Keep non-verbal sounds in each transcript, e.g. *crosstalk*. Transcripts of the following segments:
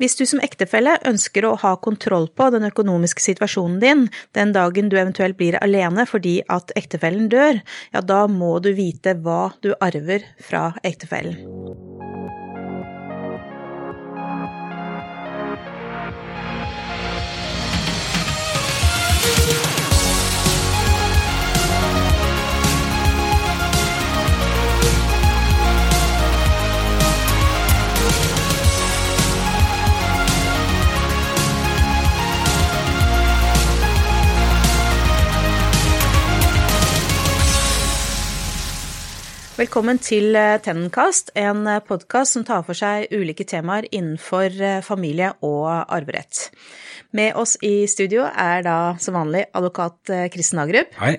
Hvis du som ektefelle ønsker å ha kontroll på den økonomiske situasjonen din den dagen du eventuelt blir alene fordi at ektefellen dør, ja, da må du vite hva du arver fra ektefellen. Velkommen til eh, Tennenkast, en eh, podkast som tar for seg ulike temaer innenfor eh, familie og arverett. Med oss i studio er da som vanlig advokat Kristen Agrup. Hei.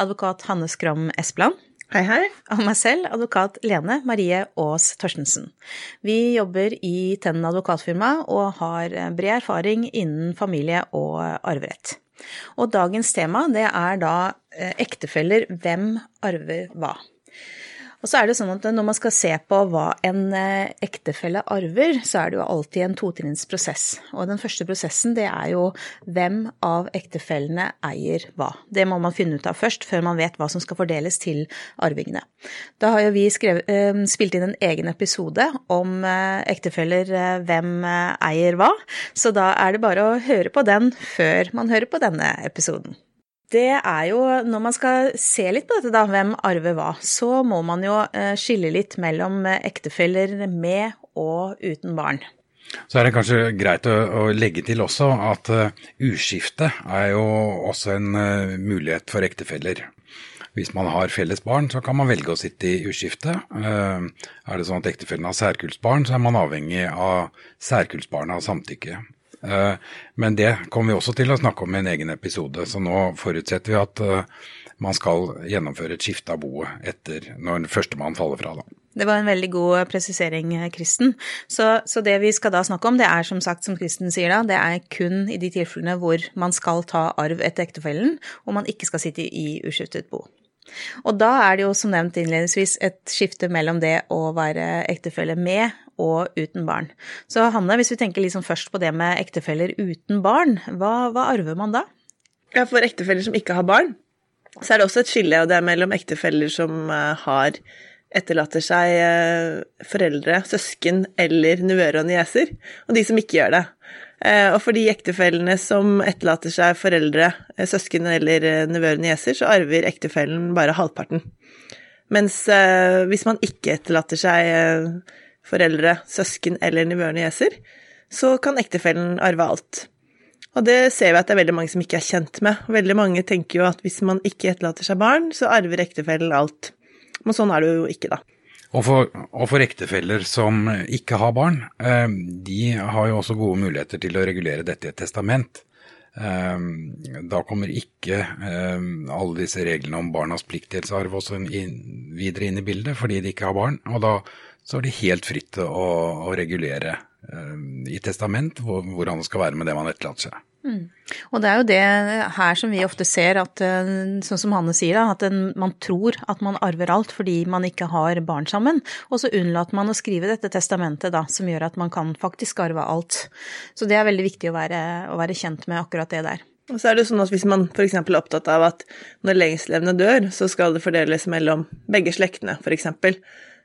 Advokat Hanne Skram Espeland. Hei, hei. Og meg selv, advokat Lene Marie Aas Torstensen. Vi jobber i Tennen advokatfirma og har bred erfaring innen familie og arverett. Og dagens tema det er da ektefeller, hvem arver hva? Og så er det sånn at når man skal se på hva en eh, ektefelle arver, så er det jo alltid en totrinnsprosess. Og den første prosessen det er jo hvem av ektefellene eier hva. Det må man finne ut av først, før man vet hva som skal fordeles til arvingene. Da har jo vi skrevet, eh, spilt inn en egen episode om eh, ektefeller, hvem eier hva. Så da er det bare å høre på den før man hører på denne episoden det er jo Når man skal se litt på dette, da, hvem arver hva, så må man jo eh, skille litt mellom ektefeller med og uten barn. Så er det kanskje greit å, å legge til også at uh, uskifte er jo også en mulighet for ektefeller. Hvis man har felles barn, så kan man velge å sitte i uskifte. Er det sånn at ektefellen har særkullsbarn, så er man avhengig av særkullsbarna og samtykke. Eh, men det kommer vi også til å snakke om i en egen episode, så nå forutsetter vi at eh, man skal gjennomføre et skifte av boet etter når førstemann faller fra. Da. Det var en veldig god presisering, Kristen. Så, så, det vi skal da snakke om, det er som sagt, som Kristen sier da, det er kun i de tilfellene hvor man skal ta arv etter ektefellen, og man ikke skal sitte i uskiftet bo. Og da er det jo som nevnt innledningsvis et skifte mellom det å være ektefelle med og uten barn. Så Hanne, hvis vi tenker liksom først på det med ektefeller uten barn, hva, hva arver man da? Ja, For ektefeller som ikke har barn, så er det også et skille, og det er mellom ektefeller som uh, har etterlater seg uh, foreldre, søsken eller nevøer og nieser, og de som ikke gjør det. Uh, og for de ektefellene som etterlater seg foreldre, søsken eller nevøer og nieser, så arver ektefellen bare halvparten. Mens hvis man ikke etterlater seg foreldre, søsken eller nevøer og nieser, så kan ektefellen arve alt. Og det ser vi at det er veldig mange som ikke er kjent med. Veldig mange tenker jo at hvis man ikke etterlater seg barn, så arver ektefellen alt. Men sånn er det jo ikke, da. Og for, og for, ektefeller som ikke har barn, eh, de har jo også gode muligheter til å regulere dette i et testament. Eh, da kommer ikke eh, alle disse reglene om barnas pliktdelsarv også videre inn i bildet, fordi de ikke har barn. Og da så er det helt fritt å, å regulere uh, i testament hvor, hvordan det skal være med det man etterlater seg. Mm. Og det er jo det her som vi ofte ser, at, eh, sånn som Hanne sier, at en, man tror at man arver alt fordi man ikke har barn sammen, og så unnlater man å skrive dette testamentet da, som gjør at man kan faktisk arve alt. Så det er veldig viktig å være, å være kjent med akkurat det der. Og så er det sånn at Hvis man f.eks. er opptatt av at når lengstlevende dør, så skal det fordeles mellom begge slektene, f.eks.,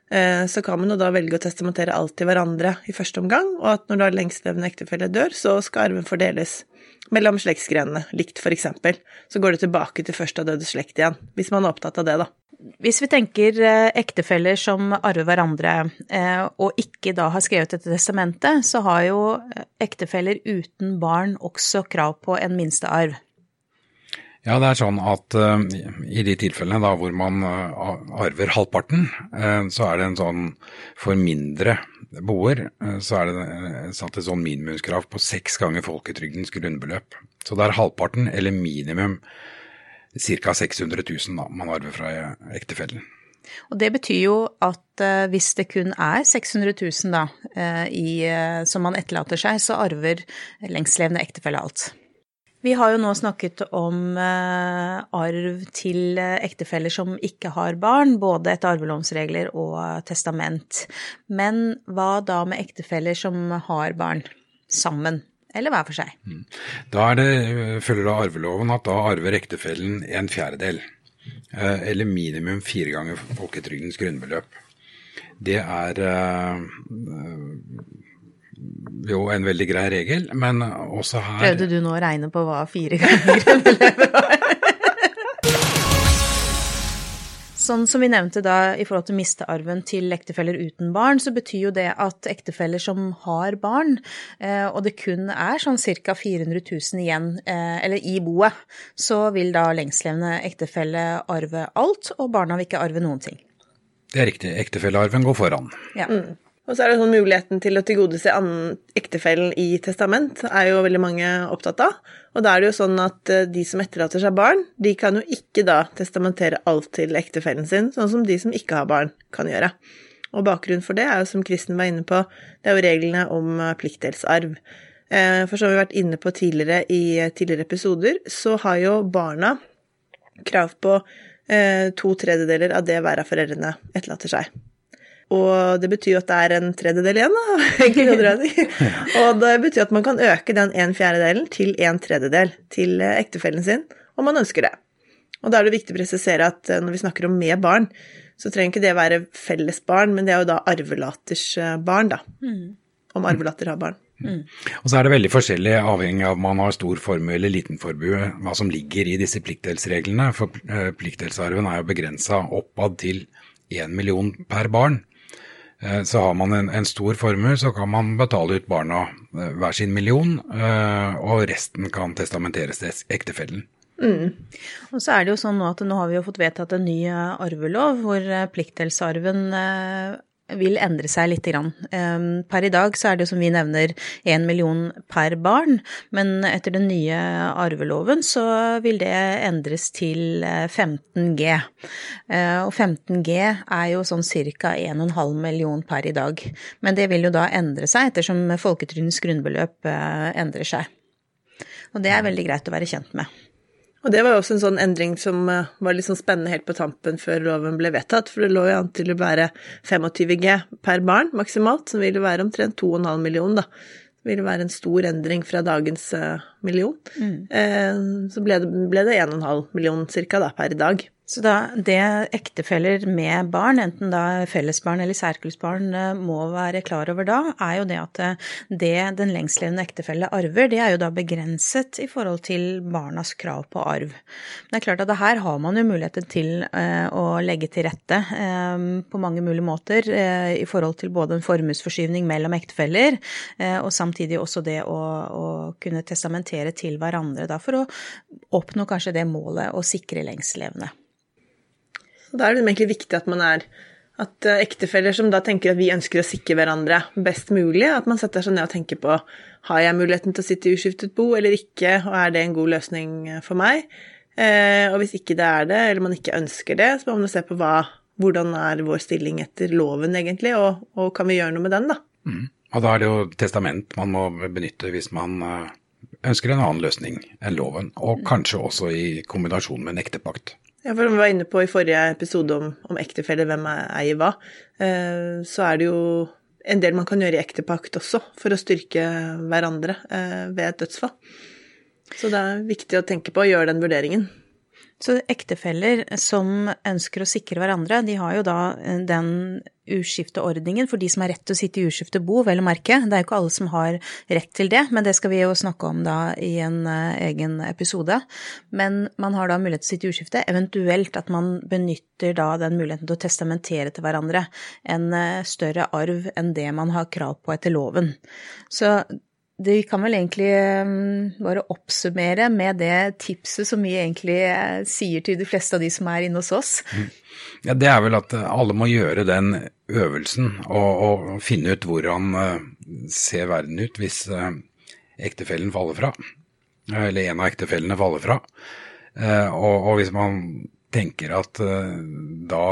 så kan man jo da velge å testamentere alt til hverandre i første omgang, og at når da lengstlevende ektefelle dør, så skal arven fordeles mellom slektsgrenene, likt for eksempel. Så går det tilbake til først av døde slekt igjen, hvis man er opptatt av det, da. Hvis vi tenker eh, ektefeller som arver hverandre, eh, og ikke da har skrevet dette testamentet, så har jo ektefeller uten barn også krav på en minstearv. Ja, det er sånn at uh, i de tilfellene da hvor man uh, arver halvparten, uh, så er det en sånn for mindre boer, så er det satt et sånn minimumskrav på seks ganger folketrygdens grunnbeløp. Så det er halvparten eller minimum ca. 600 000 da, man arver fra ektefellen. Og det betyr jo at hvis det kun er 600 000 da, i, som man etterlater seg, så arver lengstlevende ektefelle alt. Vi har jo nå snakket om eh, arv til eh, ektefeller som ikke har barn, både etter arvelovsregler og testament. Men hva da med ektefeller som har barn? sammen, eller hver for seg. Da er det, følger det av arveloven at da arver ektefellen en fjerdedel. Eller minimum fire ganger folketrygdens grunnbeløp. Det er jo en veldig grei regel, men også her Prøvde du nå å regne på hva fire ganger grunnbeløpet var? Sånn som vi nevnte da i forhold til mistearven til ektefeller uten barn, så betyr jo det at ektefeller som har barn, og det kun er sånn ca. 400 000 igjen, eller i boet, så vil da lengstlevende ektefelle arve alt, og barna vil ikke arve noen ting. Det er riktig. Ektefellearven går foran. Ja. Mm. Og så er det sånn muligheten til å tilgodese ektefellen i testament, er jo veldig mange opptatt av. Og da er det jo sånn at de som etterlater seg barn, de kan jo ikke da testamentere alt til ektefellen sin, sånn som de som ikke har barn, kan gjøre. Og bakgrunnen for det er jo, som Kristen var inne på, det er jo reglene om pliktdelsarv. For som vi har vært inne på tidligere i tidligere episoder, så har jo barna krav på to tredjedeler av det hver av foreldrene etterlater seg. Og det betyr jo at det er en tredjedel igjen, da. *laughs* og det betyr at man kan øke den en fjerdedelen til en tredjedel til ektefellen sin, om man ønsker det. Og da er det viktig å presisere at når vi snakker om med barn, så trenger ikke det være felles barn, men det er jo da arvelaters barn, da. Om arvelater har barn. Mm. Og så er det veldig forskjellig avhengig av om man har stor formue eller liten formue, hva som ligger i disse pliktdelsreglene. For pliktdelsarven er jo begrensa oppad til én million per barn. Så har man en, en stor formue, så kan man betale ut barna hver sin million, og resten kan testamenteres til ektefellen. Mm. Og så er det jo sånn nå at nå har vi jo fått vedtatt en ny arvelov hvor pliktdelsarven vil endre seg litt. Per i dag så er det som vi nevner én million per barn, men etter den nye arveloven så vil det endres til 15G. Og 15G er jo sånn ca. 1,5 million per i dag. Men det vil jo da endre seg ettersom folketrygdens grunnbeløp endrer seg. Og det er veldig greit å være kjent med. Og det var jo også en sånn endring som var litt sånn spennende helt på tampen før loven ble vedtatt, for det lå jo an til å være 25 G per barn maksimalt, som ville være omtrent 2,5 millioner, da. Det ville være en stor endring fra dagens million. Mm. Eh, så ble det, ble det 1,5 million cirka da, per dag. Så da det ektefeller med barn, enten da fellesbarn eller særkullsbarn, må være klar over da, er jo det at det den lengstlevende ektefelle arver, det er jo da begrenset i forhold til barnas krav på arv. Men det er klart at her har man jo muligheten til å legge til rette på mange mulige måter i forhold til både en formuesforskyvning mellom ektefeller, og samtidig også det å, å kunne testamentere til hverandre da, for å oppnå kanskje det målet å sikre lengstlevende. Og da er det egentlig viktig at man er at ektefeller som da tenker at vi ønsker å sikre hverandre best mulig, at man setter seg ned og tenker på har jeg muligheten til å sitte i uskiftet bo eller ikke, og er det en god løsning for meg? Eh, og hvis ikke det er det, eller man ikke ønsker det, så må man se på hva, hvordan er vår stilling etter loven egentlig, og, og kan vi gjøre noe med den, da? Mm. Og da er det jo testament man må benytte hvis man ønsker en annen løsning enn loven, og kanskje også i kombinasjon med en ektepakt. Ja, for vi var inne på i forrige episode om, om ektefeller, hvem eier hva, eh, så er det jo en del man kan gjøre i ektepakt også, for å styrke hverandre eh, ved et dødsfall. Så det er viktig å tenke på å gjøre den vurderingen. Så ektefeller som ønsker å sikre hverandre, de har jo da den uskifteordningen for de som har rett til å sitte i uskiftet bo, vel å merke. Det er jo ikke alle som har rett til det, men det skal vi jo snakke om da i en egen episode. Men man har da mulighet til å sitte i uskifte, eventuelt at man benytter da den muligheten til å testamentere til hverandre en større arv enn det man har krav på etter loven. Så vi kan vel egentlig bare oppsummere med det tipset som vi egentlig sier til de fleste av de som er inne hos oss. Ja, Det er vel at alle må gjøre den øvelsen og, og finne ut hvordan ser verden ut hvis ektefellen faller fra. Eller en av ektefellene faller fra. Og, og hvis man tenker at da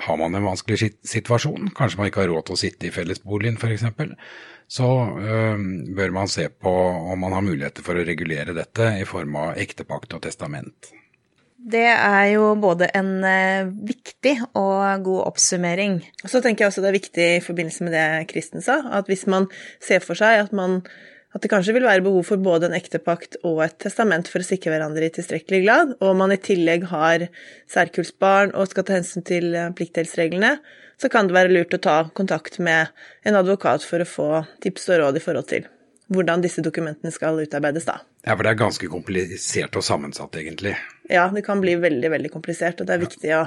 har man en vanskelig situasjon, kanskje man ikke har råd til å sitte i fellesboligen f.eks., så øh, bør man se på om man har muligheter for å regulere dette i form av ektepakt og testament. Det er jo både en eh, viktig og god oppsummering. Så tenker jeg også det er viktig i forbindelse med det Kristen sa, at hvis man ser for seg at, man, at det kanskje vil være behov for både en ektepakt og et testament for å sikre hverandre i tilstrekkelig grad, og om man i tillegg har særkullsbarn og skal ta hensyn til eh, pliktdelsreglene, så kan det være lurt å ta kontakt med en advokat for å få tips og råd i forhold til hvordan disse dokumentene skal utarbeides da. Ja, for det er ganske komplisert og sammensatt, egentlig. Ja, det kan bli veldig, veldig komplisert, og det er viktig å,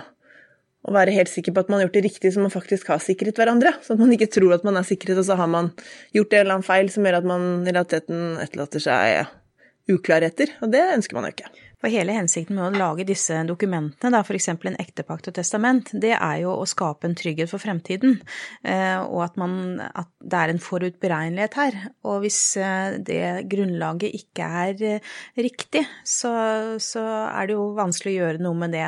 å være helt sikker på at man har gjort det riktig, så man faktisk har sikret hverandre. Så at man ikke tror at man er sikret, og så har man gjort en eller annen feil som gjør at man i realiteten etterlater seg uklarheter. Og det ønsker man jo ikke. For hele hensikten med å lage disse dokumentene, da f.eks. en ektepakt og testament, det er jo å skape en trygghet for fremtiden, eh, og at, man, at det er en forutberegnelighet her. Og hvis eh, det grunnlaget ikke er eh, riktig, så, så er det jo vanskelig å gjøre noe med det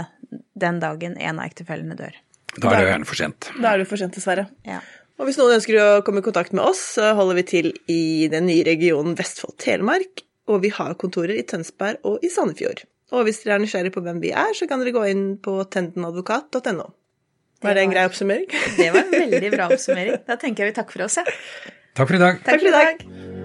den dagen en av ektefellene dør. Da er det gjerne for sent. Da er det for sent, dessverre. Ja. Og hvis noen ønsker å komme i kontakt med oss, så holder vi til i den nye regionen Vestfold-Telemark og vi har kontorer i Tønsberg og i Sandefjord. Og hvis dere er nysgjerrig på hvem vi er, så kan dere gå inn på tendenadvokat.no. Var det en grei oppsummering? Det var en veldig bra oppsummering. Da tenker jeg vi takker for oss, ja. Takk for i dag. Takk for i dag.